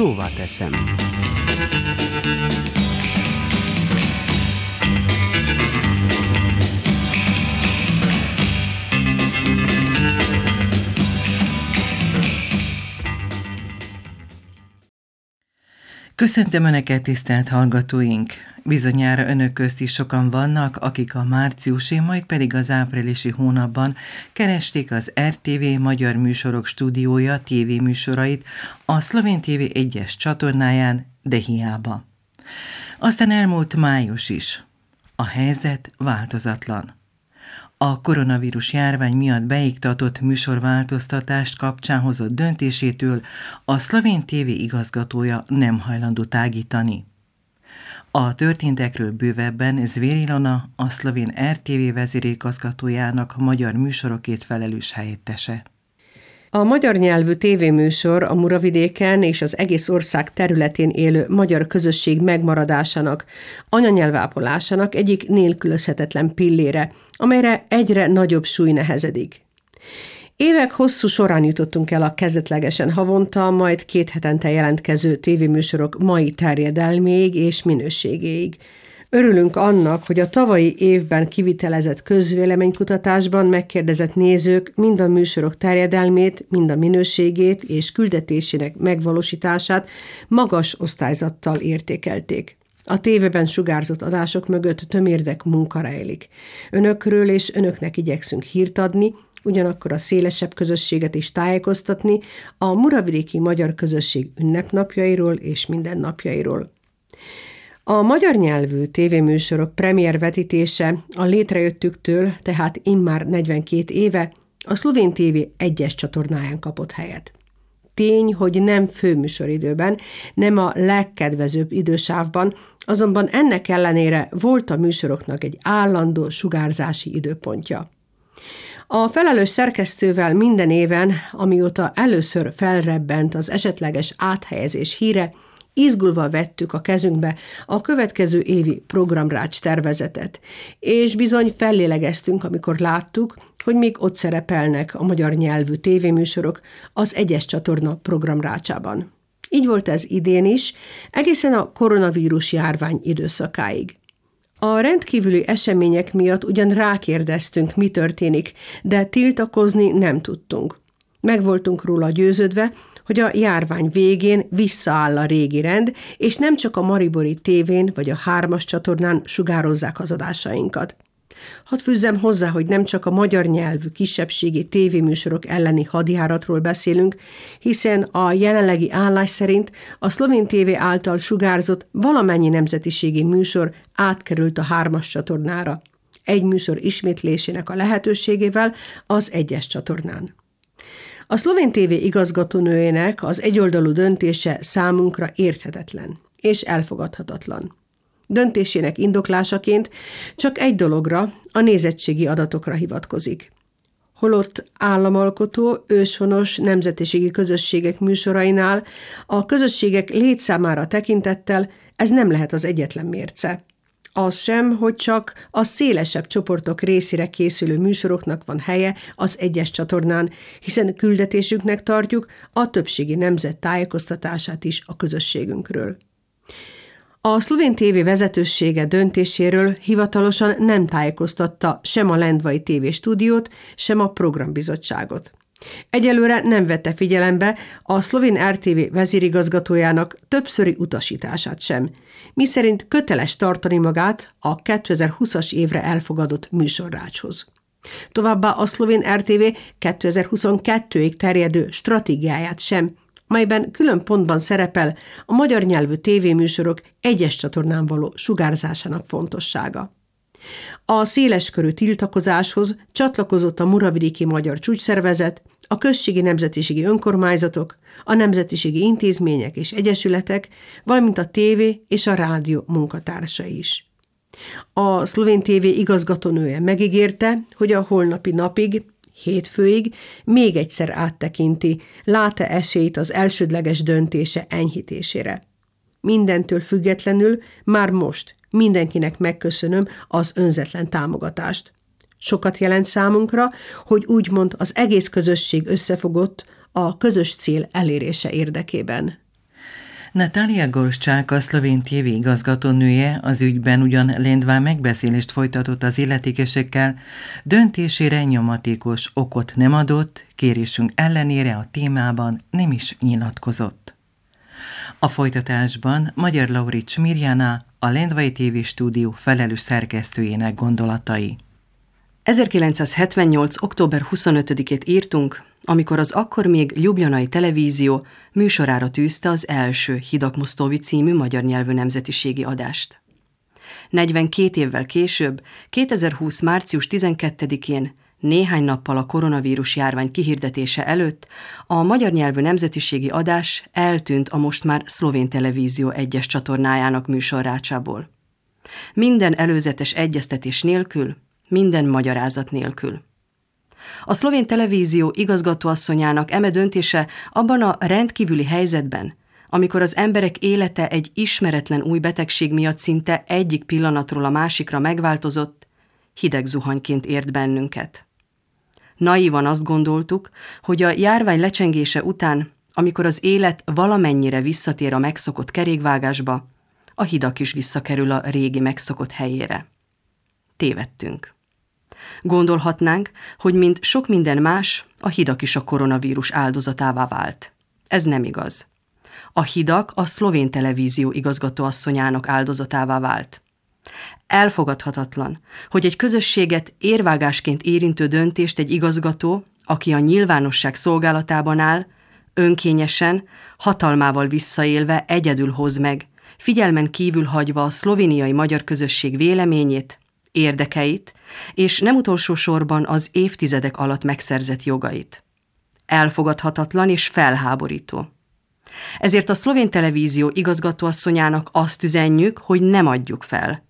szóva teszem. Köszöntöm Önöket, tisztelt hallgatóink! Bizonyára Önök közt is sokan vannak, akik a márciusi, majd pedig az áprilisi hónapban keresték az RTV Magyar Műsorok stúdiója tévéműsorait a Szlovén TV egyes csatornáján, de hiába. Aztán elmúlt május is. A helyzet változatlan. A koronavírus járvány miatt beiktatott műsorváltoztatást kapcsán hozott döntésétől a szlovén TV igazgatója nem hajlandó tágítani. A történtekről bővebben Zvér Ilona, a szlovén RTV vezérigazgatójának magyar műsorokét felelős helyettese. A magyar nyelvű tévéműsor a Muravidéken és az egész ország területén élő magyar közösség megmaradásának, anyanyelvápolásának egyik nélkülözhetetlen pillére, amelyre egyre nagyobb súly nehezedik. Évek hosszú során jutottunk el a kezdetlegesen havonta, majd két hetente jelentkező tévéműsorok mai terjedelméig és minőségéig – Örülünk annak, hogy a tavalyi évben kivitelezett közvéleménykutatásban megkérdezett nézők mind a műsorok terjedelmét, mind a minőségét és küldetésének megvalósítását magas osztályzattal értékelték. A tévében sugárzott adások mögött tömérdek munka rejlik. Önökről és önöknek igyekszünk hírt adni, ugyanakkor a szélesebb közösséget is tájékoztatni a muravidéki magyar közösség ünnepnapjairól és mindennapjairól. A magyar nyelvű tévéműsorok premier vetítése a létrejöttüktől, tehát immár 42 éve, a Szlovén TV egyes csatornáján kapott helyet. Tény, hogy nem főműsoridőben, nem a legkedvezőbb idősávban, azonban ennek ellenére volt a műsoroknak egy állandó sugárzási időpontja. A felelős szerkesztővel minden éven, amióta először felrebbent az esetleges áthelyezés híre, izgulva vettük a kezünkbe a következő évi programrács tervezetet, és bizony fellélegeztünk, amikor láttuk, hogy még ott szerepelnek a magyar nyelvű tévéműsorok az egyes csatorna programrácsában. Így volt ez idén is, egészen a koronavírus járvány időszakáig. A rendkívüli események miatt ugyan rákérdeztünk, mi történik, de tiltakozni nem tudtunk. Meg voltunk róla győződve, hogy a járvány végén visszaáll a régi rend, és nem csak a Maribori tévén vagy a hármas csatornán sugározzák az adásainkat. Hadd fűzzem hozzá, hogy nem csak a magyar nyelvű kisebbségi tévéműsorok elleni hadjáratról beszélünk, hiszen a jelenlegi állás szerint a szlovén tévé által sugárzott valamennyi nemzetiségi műsor átkerült a hármas csatornára. Egy műsor ismétlésének a lehetőségével az egyes csatornán. A szlovén TV igazgatónőjének az egyoldalú döntése számunkra érthetetlen és elfogadhatatlan. Döntésének indoklásaként csak egy dologra, a nézettségi adatokra hivatkozik. Holott államalkotó, őshonos nemzetiségi közösségek műsorainál a közösségek létszámára tekintettel ez nem lehet az egyetlen mérce. Az sem, hogy csak a szélesebb csoportok részére készülő műsoroknak van helye az egyes csatornán, hiszen küldetésüknek tartjuk a többségi nemzet tájékoztatását is a közösségünkről. A szlovén TV vezetősége döntéséről hivatalosan nem tájékoztatta sem a Lendvai TV stúdiót, sem a programbizottságot. Egyelőre nem vette figyelembe a szlovén RTV vezérigazgatójának többszöri utasítását sem, miszerint köteles tartani magát a 2020-as évre elfogadott műsorrácshoz. Továbbá a szlovén RTV 2022-ig terjedő stratégiáját sem, melyben külön pontban szerepel a magyar nyelvű tévéműsorok egyes csatornán való sugárzásának fontossága. A széleskörű tiltakozáshoz csatlakozott a Muravidéki Magyar Csúcsszervezet, a községi nemzetiségi önkormányzatok, a nemzetiségi intézmények és egyesületek, valamint a tévé és a rádió munkatársa is. A szlovén tévé igazgatónője megígérte, hogy a holnapi napig, hétfőig még egyszer áttekinti, lát-e esélyt az elsődleges döntése enyhítésére. Mindentől függetlenül már most mindenkinek megköszönöm az önzetlen támogatást. Sokat jelent számunkra, hogy úgymond az egész közösség összefogott a közös cél elérése érdekében. Natália Gorszcsák, a szlovén TV igazgatónője az ügyben ugyan lendván megbeszélést folytatott az illetékesekkel, döntésére nyomatékos okot nem adott, kérésünk ellenére a témában nem is nyilatkozott. A folytatásban Magyar Laurics Mirjana, a Lendvai TV stúdió felelős szerkesztőjének gondolatai. 1978. október 25-ét írtunk, amikor az akkor még Ljubljanai televízió műsorára tűzte az első Hidak Mosztóvi című magyar nyelvű nemzetiségi adást. 42 évvel később, 2020. március 12-én, néhány nappal a koronavírus járvány kihirdetése előtt, a magyar nyelvű nemzetiségi adás eltűnt a most már szlovén televízió egyes csatornájának műsorrácsából. Minden előzetes egyeztetés nélkül, minden magyarázat nélkül. A szlovén televízió igazgatóasszonyának eme döntése abban a rendkívüli helyzetben, amikor az emberek élete egy ismeretlen új betegség miatt szinte egyik pillanatról a másikra megváltozott, hideg zuhanyként ért bennünket. Naívan azt gondoltuk, hogy a járvány lecsengése után, amikor az élet valamennyire visszatér a megszokott kerékvágásba, a hidak is visszakerül a régi megszokott helyére. Tévedtünk. Gondolhatnánk, hogy mint sok minden más, a hidak is a koronavírus áldozatává vált. Ez nem igaz. A hidak a szlovén televízió igazgatóasszonyának áldozatává vált. Elfogadhatatlan, hogy egy közösséget érvágásként érintő döntést egy igazgató, aki a nyilvánosság szolgálatában áll, önkényesen, hatalmával visszaélve egyedül hoz meg, figyelmen kívül hagyva a szlovéniai magyar közösség véleményét, érdekeit, és nem utolsó sorban az évtizedek alatt megszerzett jogait. Elfogadhatatlan és felháborító. Ezért a szlovén televízió igazgatóasszonyának azt üzenjük, hogy nem adjuk fel.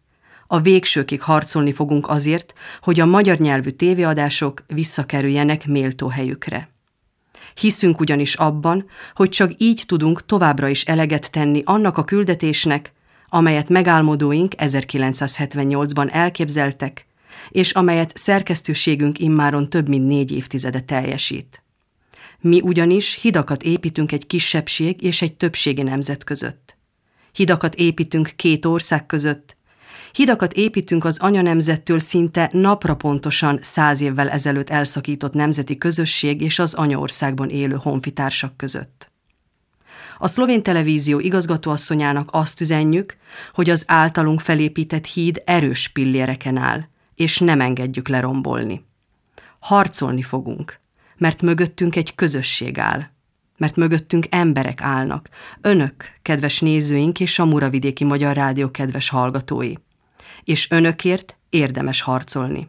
A végsőkig harcolni fogunk azért, hogy a magyar nyelvű tévéadások visszakerüljenek méltó helyükre. Hiszünk ugyanis abban, hogy csak így tudunk továbbra is eleget tenni annak a küldetésnek, amelyet megálmodóink 1978-ban elképzeltek, és amelyet szerkesztőségünk immáron több mint négy évtizede teljesít. Mi ugyanis hidakat építünk egy kisebbség és egy többségi nemzet között. Hidakat építünk két ország között, Hidakat építünk az anyanemzettől szinte napra pontosan száz évvel ezelőtt elszakított nemzeti közösség és az anyaországban élő honfitársak között. A szlovén televízió igazgatóasszonyának azt üzenjük, hogy az általunk felépített híd erős pilléreken áll, és nem engedjük lerombolni. Harcolni fogunk, mert mögöttünk egy közösség áll, mert mögöttünk emberek állnak, önök, kedves nézőink és a Muravidéki Magyar Rádió kedves hallgatói. És önökért érdemes harcolni.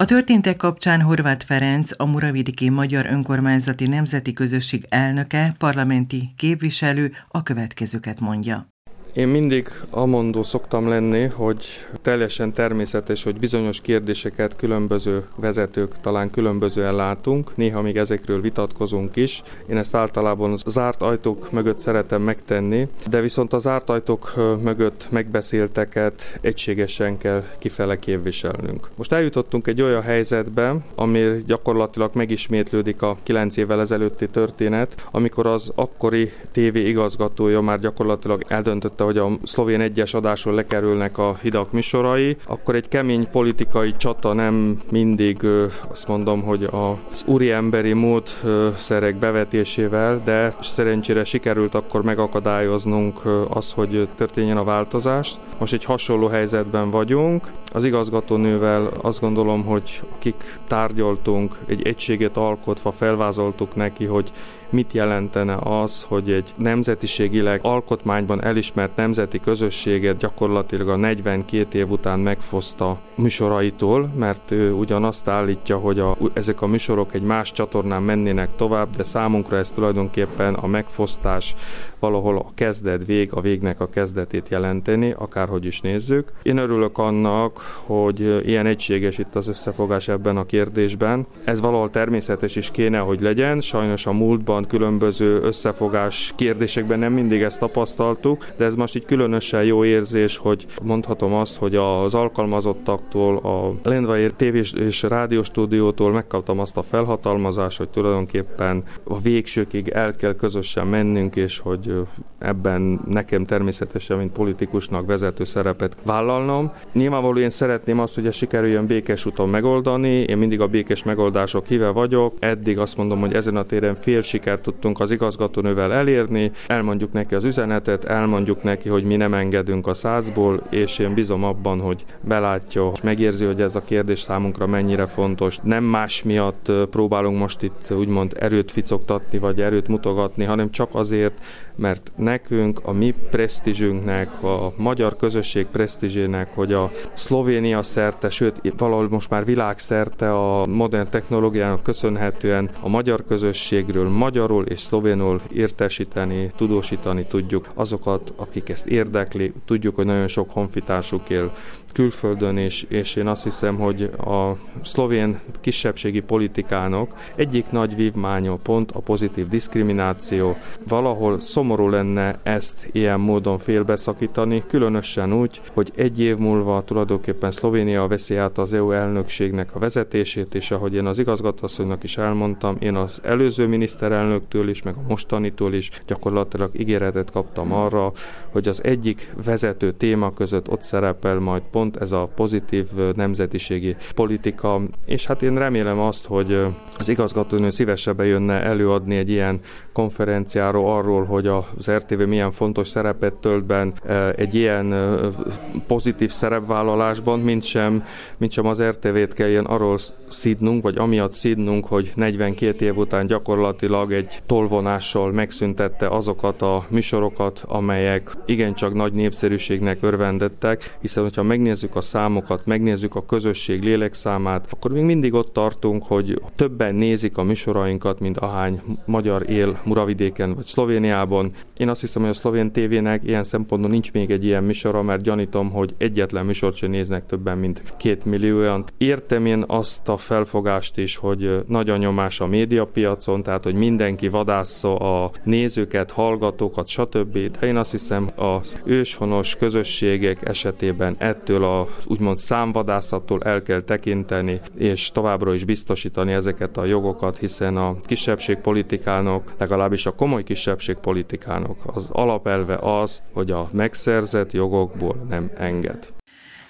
A történtek kapcsán Horváth Ferenc, a Muravidiki Magyar Önkormányzati Nemzeti Közösség elnöke, parlamenti képviselő a következőket mondja. Én mindig amondó szoktam lenni, hogy teljesen természetes, hogy bizonyos kérdéseket különböző vezetők talán különbözően látunk, néha még ezekről vitatkozunk is. Én ezt általában zárt ajtók mögött szeretem megtenni, de viszont az zárt ajtók mögött megbeszélteket egységesen kell kifele képviselnünk. Most eljutottunk egy olyan helyzetbe, ami gyakorlatilag megismétlődik a 9 évvel ezelőtti történet, amikor az akkori TV igazgatója már gyakorlatilag eldöntött hogy a szlovén egyes adásról lekerülnek a hidak műsorai, akkor egy kemény politikai csata nem mindig azt mondom, hogy az úri emberi módszerek bevetésével, de szerencsére sikerült akkor megakadályoznunk az, hogy történjen a változás. Most egy hasonló helyzetben vagyunk. Az igazgatónővel azt gondolom, hogy akik tárgyaltunk, egy egységet alkotva felvázoltuk neki, hogy mit jelentene az, hogy egy nemzetiségileg alkotmányban elismert nemzeti közösséget gyakorlatilag a 42 év után megfoszta műsoraitól, mert ő ugyanazt állítja, hogy a, ezek a műsorok egy más csatornán mennének tovább, de számunkra ez tulajdonképpen a megfosztás valahol a kezdet vég, a végnek a kezdetét jelenteni, akárhogy is nézzük. Én örülök annak, hogy ilyen egységes itt az összefogás ebben a kérdésben. Ez valahol természetes is kéne, hogy legyen. Sajnos a múltban különböző összefogás kérdésekben nem mindig ezt tapasztaltuk, de ez most így különösen jó érzés, hogy mondhatom azt, hogy az alkalmazottaktól, a Lendvai tévés és rádióstúdiótól megkaptam azt a felhatalmazást, hogy tulajdonképpen a végsőkig el kell közösen mennünk, és hogy ebben nekem természetesen, mint politikusnak vezető szerepet vállalnom. Nyilvánvalóan én szeretném azt, hogy ez sikerüljön békés úton megoldani, én mindig a békés megoldások híve vagyok, eddig azt mondom, hogy ezen a téren fél sikert tudtunk az igazgatónővel elérni, elmondjuk neki az üzenetet, elmondjuk neki, hogy mi nem engedünk a százból, és én bizom abban, hogy belátja, és megérzi, hogy ez a kérdés számunkra mennyire fontos. Nem más miatt próbálunk most itt úgymond erőt ficogtatni, vagy erőt mutogatni, hanem csak azért, mert nekünk, a mi presztízsünknek, a magyar közösség presztízsének, hogy a Szlovénia szerte, sőt, valahol most már világszerte a modern technológiának köszönhetően a magyar közösségről magyarul és szlovénul értesíteni, tudósítani tudjuk azokat, akik ezt érdekli. Tudjuk, hogy nagyon sok honfitársuk él külföldön, és, és én azt hiszem, hogy a szlovén kisebbségi politikának egyik nagy vívmánya pont a pozitív diszkrimináció. Valahol szomorú lenne ezt ilyen módon félbeszakítani, különösen úgy, hogy egy év múlva tulajdonképpen Szlovénia veszi át az EU elnökségnek a vezetését, és ahogy én az igazgatóasszonynak is elmondtam, én az előző miniszterelnöktől is, meg a mostanitól is gyakorlatilag ígéretet kaptam arra, hogy az egyik vezető téma között ott szerepel majd pont pont ez a pozitív nemzetiségi politika, és hát én remélem azt, hogy az igazgatónő szívesebben jönne előadni egy ilyen konferenciáról arról, hogy az RTV milyen fontos szerepet tölt ben egy ilyen pozitív szerepvállalásban, mint sem, mint sem az RTV-t kelljen arról szídnunk, vagy amiatt szídnunk, hogy 42 év után gyakorlatilag egy tolvonással megszüntette azokat a műsorokat, amelyek igencsak nagy népszerűségnek örvendettek, hiszen hogyha megnézzük a számokat, megnézzük a közösség lélekszámát, akkor még mindig ott tartunk, hogy többen nézik a műsorainkat, mint ahány magyar él Muravidéken vagy Szlovéniában. Én azt hiszem, hogy a szlovén tévének ilyen szempontból nincs még egy ilyen műsora, mert gyanítom, hogy egyetlen műsort sem néznek többen, mint két millióan. Értem én azt a felfogást is, hogy nagy a nyomás a médiapiacon, tehát hogy mindenki vadásza a nézőket, hallgatókat, stb. De én azt hiszem, az őshonos közösségek esetében ettől a úgymond számvadászattól el kell tekinteni, és továbbra is biztosítani ezeket a jogokat, hiszen a kisebbségpolitikának, legalábbis a komoly kisebbségpolitikának az alapelve az, hogy a megszerzett jogokból nem enged.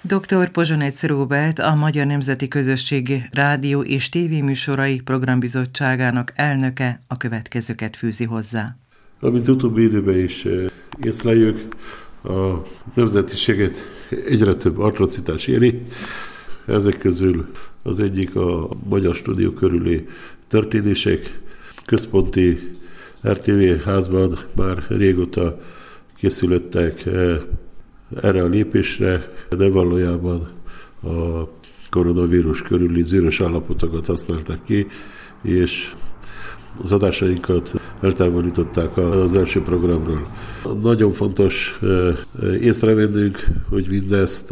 Dr. Pozsonec Róbert, a Magyar Nemzeti Közösség Rádió és Tévéműsorai Programbizottságának elnöke a következőket fűzi hozzá. Amint utóbbi időben is eh, észleljük, a nemzetiséget egyre több atrocitás éri. Ezek közül az egyik a Magyar Stúdió körüli történések. Központi RTV házban már régóta készülöttek eh, erre a lépésre, de valójában a koronavírus körüli zűrös állapotokat használták ki, és az adásainkat eltávolították az első programról. Nagyon fontos észrevennünk, hogy mindezt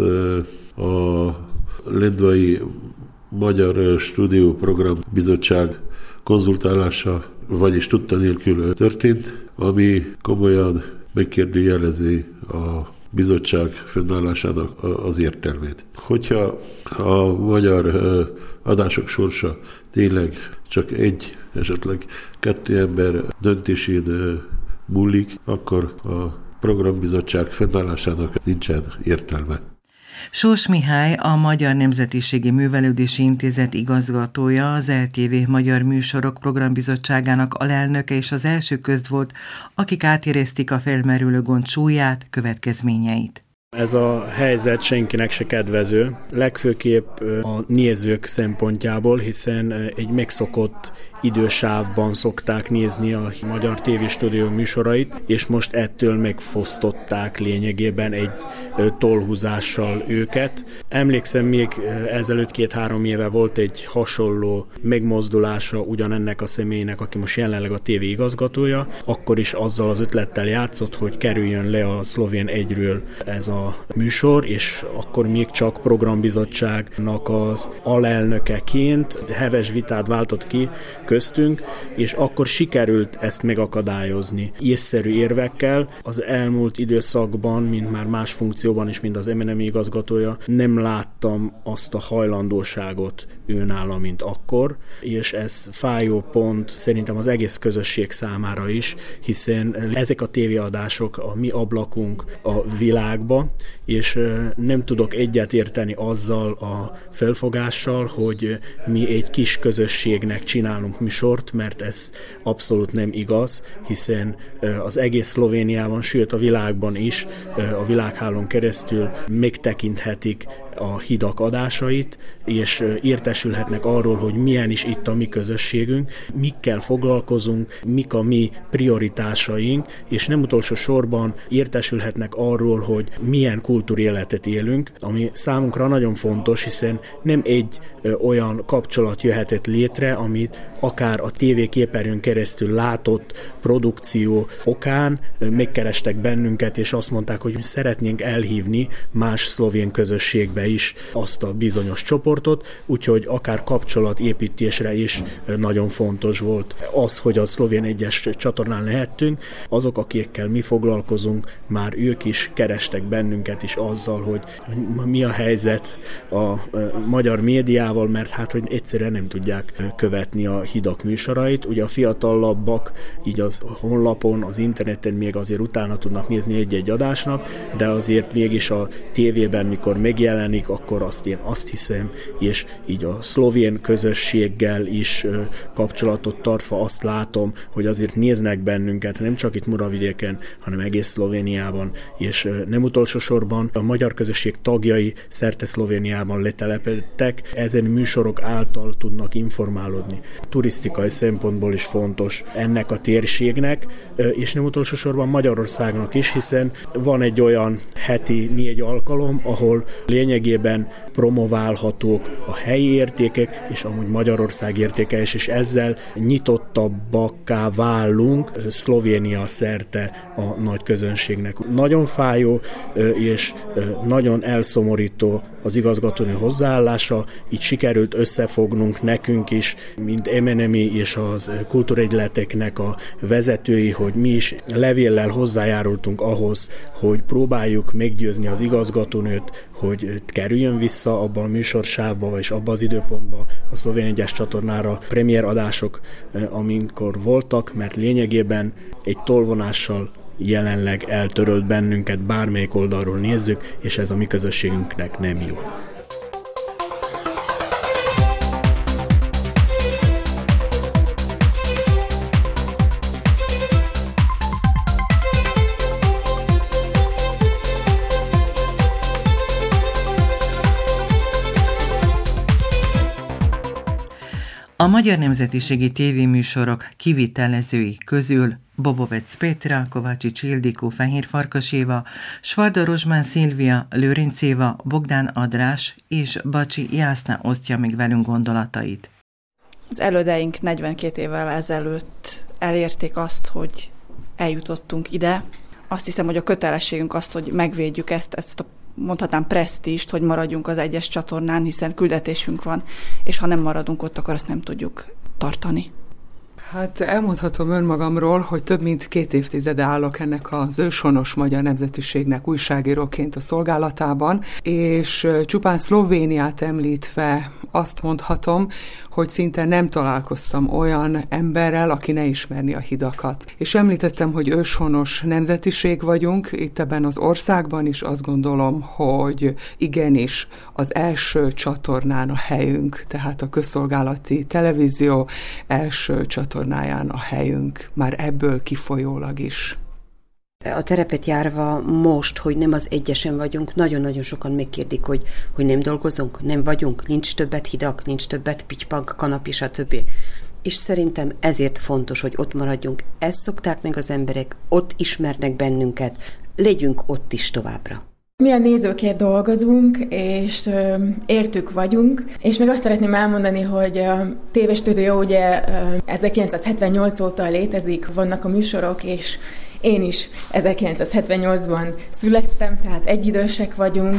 a Lendvai Magyar Stúdió Program Bizottság konzultálása, vagyis tudta nélkül történt, ami komolyan megkérdőjelezi a bizottság fennállásának az értelmét. Hogyha a magyar adások sorsa tényleg csak egy, esetleg kettő ember döntésén múlik, akkor a programbizottság fennállásának nincsen értelme. Sós Mihály, a Magyar Nemzetiségi Művelődési Intézet igazgatója, az LTV Magyar Műsorok Programbizottságának alelnöke és az első közt volt, akik átérezték a felmerülő gond súlyát, következményeit. Ez a helyzet senkinek se kedvező, legfőképp a nézők szempontjából, hiszen egy megszokott idősávban szokták nézni a magyar tévéstúdió műsorait, és most ettől megfosztották lényegében egy tollhúzással őket. Emlékszem, még ezelőtt két-három éve volt egy hasonló megmozdulása ugyanennek a személynek, aki most jelenleg a TV igazgatója, akkor is azzal az ötlettel játszott, hogy kerüljön le a szlovén egyről ez a műsor, és akkor még csak programbizottságnak az alelnökeként heves vitát váltott ki köztünk, és akkor sikerült ezt megakadályozni észszerű érvekkel. Az elmúlt időszakban, mint már más funkcióban is, mint az MNM igazgatója, nem láttam azt a hajlandóságot őnála, mint akkor, és ez fájó pont szerintem az egész közösség számára is, hiszen ezek a tévéadások a mi ablakunk a világba, és nem tudok egyet érteni azzal a felfogással, hogy mi egy kis közösségnek csinálunk műsort, mert ez abszolút nem igaz, hiszen az egész Szlovéniában, sőt a világban is a világhálón keresztül megtekinthetik a hidak adásait, és értesülhetnek arról, hogy milyen is itt a mi közösségünk, mikkel foglalkozunk, mik a mi prioritásaink, és nem utolsó sorban értesülhetnek arról, hogy milyen kultúréletet élünk, ami számunkra nagyon fontos, hiszen nem egy olyan kapcsolat jöhetett létre, amit akár a TV képernyőn keresztül látott produkció okán megkerestek bennünket, és azt mondták, hogy szeretnénk elhívni más szlovén közösségbe is azt a bizonyos csoportot, úgyhogy akár kapcsolatépítésre is nagyon fontos volt az, hogy a szlovén egyes csatornán lehettünk. Azok, akikkel mi foglalkozunk, már ők is kerestek bennünket is azzal, hogy mi a helyzet a magyar médiával, mert hát, hogy egyszerűen nem tudják követni a hidak műsorait. Ugye a fiatalabbak így az honlapon, az interneten még azért utána tudnak nézni egy-egy adásnak, de azért mégis a tévében, mikor megjelenik, megjelenik, akkor azt én azt hiszem, és így a szlovén közösséggel is kapcsolatot tartva azt látom, hogy azért néznek bennünket, nem csak itt Muravidéken, hanem egész Szlovéniában, és nem utolsó sorban a magyar közösség tagjai szerte Szlovéniában letelepedtek, ezen műsorok által tudnak informálódni. Turisztikai szempontból is fontos ennek a térségnek, és nem utolsó sorban Magyarországnak is, hiszen van egy olyan heti négy alkalom, ahol lényegében mértékben promoválhatók a helyi értékek, és amúgy Magyarország értéke is, és ezzel nyitottabbakká válunk Szlovénia szerte a nagy közönségnek. Nagyon fájó és nagyon elszomorító az igazgatóni hozzáállása, így sikerült összefognunk nekünk is, mint MNMI és az kultúregyleteknek a vezetői, hogy mi is levéllel hozzájárultunk ahhoz, hogy próbáljuk meggyőzni az igazgatónőt, hogy kerüljön vissza abban a műsorsávba, és abban az időpontban a Szlovén egyes csatornára premier adások, eh, amikor voltak, mert lényegében egy tolvonással jelenleg eltörölt bennünket, bármelyik oldalról nézzük, és ez a mi közösségünknek nem jó. A magyar nemzetiségi tévéműsorok kivitelezői közül Bobovec Pétra, Kovácsi Csildikó, Fehér Farkas Éva, Svarda Rozsmán Szilvia, Lőrinc Éva, Bogdán Adrás és Bacsi Jászna osztja meg velünk gondolatait. Az elődeink 42 évvel ezelőtt elérték azt, hogy eljutottunk ide. Azt hiszem, hogy a kötelességünk azt, hogy megvédjük ezt, ezt a mondhatnám presztíst, hogy maradjunk az egyes csatornán, hiszen küldetésünk van, és ha nem maradunk ott, akkor azt nem tudjuk tartani. Hát elmondhatom önmagamról, hogy több mint két évtizede állok ennek az őshonos magyar nemzetiségnek újságíróként a szolgálatában, és csupán Szlovéniát említve azt mondhatom, hogy szinte nem találkoztam olyan emberrel, aki ne ismerni a hidakat. És említettem, hogy őshonos nemzetiség vagyunk itt ebben az országban is, azt gondolom, hogy igenis az első csatornán a helyünk, tehát a közszolgálati televízió első csatornáján a helyünk, már ebből kifolyólag is. A terepet járva most, hogy nem az egyesen vagyunk, nagyon-nagyon sokan megkérdik, hogy, hogy nem dolgozunk, nem vagyunk, nincs többet hidak, nincs többet pitypag, kanap, stb. és szerintem ezért fontos, hogy ott maradjunk. Ezt szokták meg az emberek, ott ismernek bennünket, legyünk ott is továbbra. Mi a nézőkért dolgozunk, és értük vagyunk, és még azt szeretném elmondani, hogy a tévestúdió ugye 1978 óta létezik, vannak a műsorok, és én is 1978-ban születtem, tehát egyidősek vagyunk.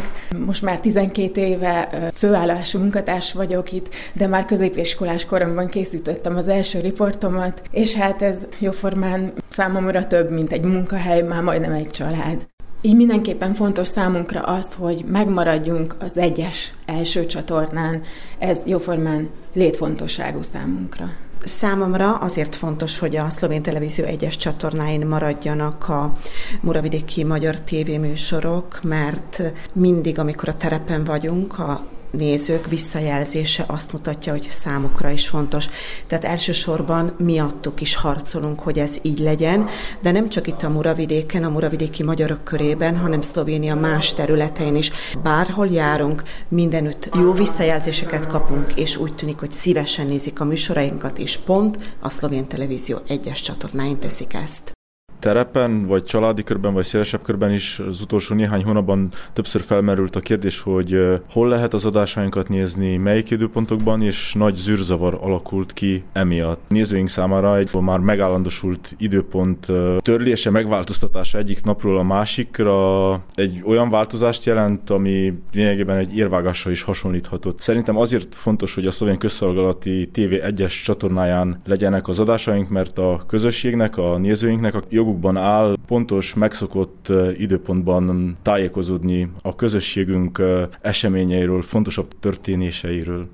Most már 12 éve főállású munkatárs vagyok itt, de már középiskolás koromban készítettem az első riportomat, és hát ez jóformán számomra több, mint egy munkahely, már majdnem egy család. Így mindenképpen fontos számunkra azt, hogy megmaradjunk az egyes első csatornán. Ez jóformán létfontosságú számunkra. Számomra azért fontos, hogy a szlovén televízió egyes csatornáin maradjanak a muravidéki magyar tévéműsorok, mert mindig, amikor a terepen vagyunk, a nézők visszajelzése azt mutatja, hogy számukra is fontos. Tehát elsősorban miattuk is harcolunk, hogy ez így legyen, de nem csak itt a Muravidéken, a muravidéki magyarok körében, hanem Szlovénia más területein is. Bárhol járunk, mindenütt jó visszajelzéseket kapunk, és úgy tűnik, hogy szívesen nézik a műsorainkat, és pont a szlovén televízió egyes csatornáin teszik ezt terepen, vagy családi körben, vagy szélesebb körben is az utolsó néhány hónapban többször felmerült a kérdés, hogy hol lehet az adásainkat nézni, melyik időpontokban, és nagy zűrzavar alakult ki emiatt. Nézőink számára egy már megállandosult időpont törlése, megváltoztatása egyik napról a másikra egy olyan változást jelent, ami lényegében egy érvágással is hasonlíthatott. Szerintem azért fontos, hogy a szlovén közszolgálati TV egyes csatornáján legyenek az adásaink, mert a közösségnek, a nézőinknek a joguk jogukban áll pontos, megszokott időpontban tájékozódni a közösségünk eseményeiről, fontosabb történéseiről.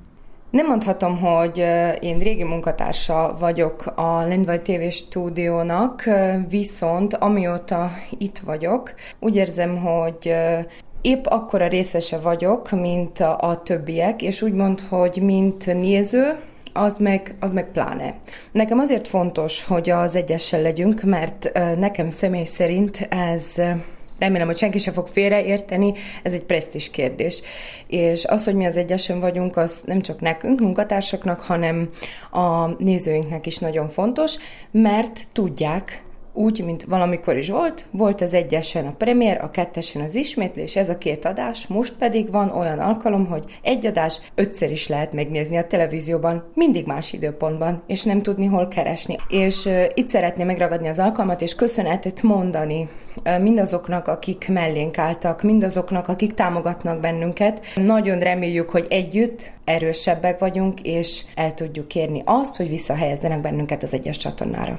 Nem mondhatom, hogy én régi munkatársa vagyok a Lendvaj TV stúdiónak, viszont amióta itt vagyok, úgy érzem, hogy épp akkora részese vagyok, mint a, többiek, és úgy mond, hogy mint néző, az meg, az meg pláne. Nekem azért fontos, hogy az egyessel legyünk, mert nekem személy szerint ez remélem, hogy senki se fog félreérteni, ez egy presztis kérdés. És az, hogy mi az egyesen vagyunk, az nem csak nekünk, munkatársaknak, hanem a nézőinknek is nagyon fontos, mert tudják, úgy, mint valamikor is volt, volt az egyesen a premier, a kettesen az ismétlés, ez a két adás, most pedig van olyan alkalom, hogy egy adás ötször is lehet megnézni a televízióban, mindig más időpontban, és nem tudni hol keresni. És uh, itt szeretném megragadni az alkalmat, és köszönetet mondani mindazoknak, akik mellénk álltak, mindazoknak, akik támogatnak bennünket. Nagyon reméljük, hogy együtt erősebbek vagyunk, és el tudjuk kérni azt, hogy visszahelyezzenek bennünket az egyes csatornára.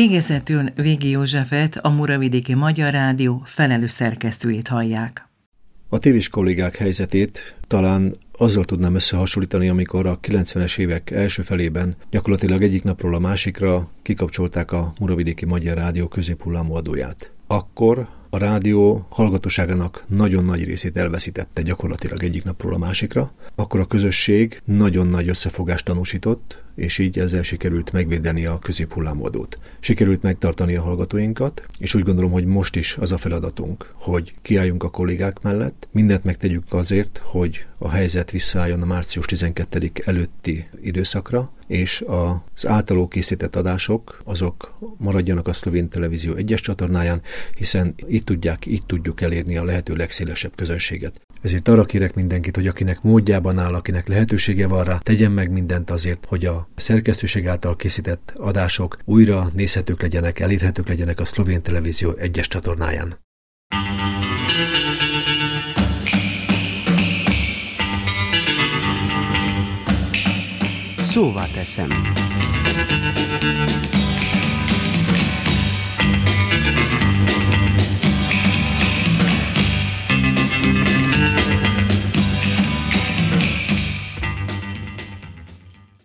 Végezetül Végi Józsefet, a Muravidéki Magyar Rádió felelős szerkesztőjét hallják. A tévés kollégák helyzetét talán azzal tudnám összehasonlítani, amikor a 90-es évek első felében gyakorlatilag egyik napról a másikra kikapcsolták a Muravidéki Magyar Rádió középhullámú adóját. Akkor a rádió hallgatóságának nagyon nagy részét elveszítette gyakorlatilag egyik napról a másikra, akkor a közösség nagyon nagy összefogást tanúsított, és így ezzel sikerült megvédeni a középhullámodót. Sikerült megtartani a hallgatóinkat, és úgy gondolom, hogy most is az a feladatunk, hogy kiálljunk a kollégák mellett, mindent megtegyük azért, hogy a helyzet visszaálljon a március 12 előtti időszakra, és az általó készített adások azok maradjanak a szlovén televízió egyes csatornáján, hiszen itt tudják, itt tudjuk elérni a lehető legszélesebb közönséget. Ezért arra kérek mindenkit, hogy akinek módjában áll, akinek lehetősége van rá, tegyen meg mindent azért, hogy a szerkesztőség által készített adások újra nézhetők legyenek, elérhetők legyenek a szlovén televízió egyes csatornáján. Szóval teszem.